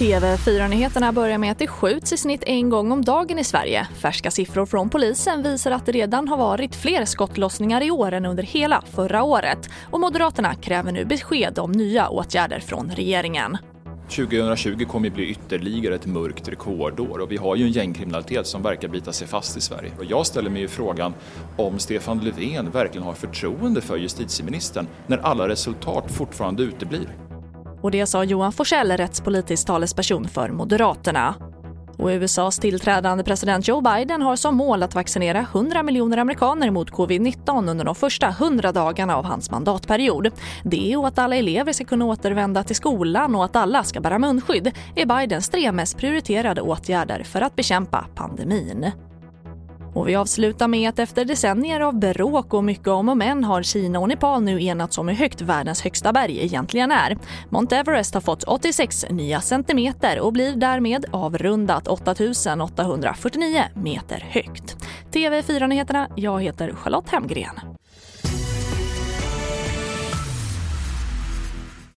TV4-nyheterna börjar med att det skjuts i snitt en gång om dagen i Sverige. Färska siffror från polisen visar att det redan har varit fler skottlossningar i år än under hela förra året. Och Moderaterna kräver nu besked om nya åtgärder från regeringen. 2020 kommer att bli ytterligare ett mörkt rekordår och vi har ju en gängkriminalitet som verkar bita sig fast i Sverige. Och jag ställer mig ju frågan om Stefan Löfven verkligen har förtroende för justitieministern när alla resultat fortfarande uteblir. Och det sa Johan Forsell, rättspolitisk talesperson för Moderaterna. Och USAs tillträdande president Joe Biden har som mål att vaccinera 100 miljoner amerikaner mot covid-19 under de första 100 dagarna av hans mandatperiod. Det och att alla elever ska kunna återvända till skolan och att alla ska bära munskydd är Bidens tre mest prioriterade åtgärder för att bekämpa pandemin. Och vi avslutar med att efter decennier av bråk och mycket om och men har Kina och Nepal nu enats om hur högt världens högsta berg egentligen är. Mount Everest har fått 86 nya centimeter och blir därmed avrundat 8849 meter högt. TV4-nyheterna, jag heter Charlotte Hemgren.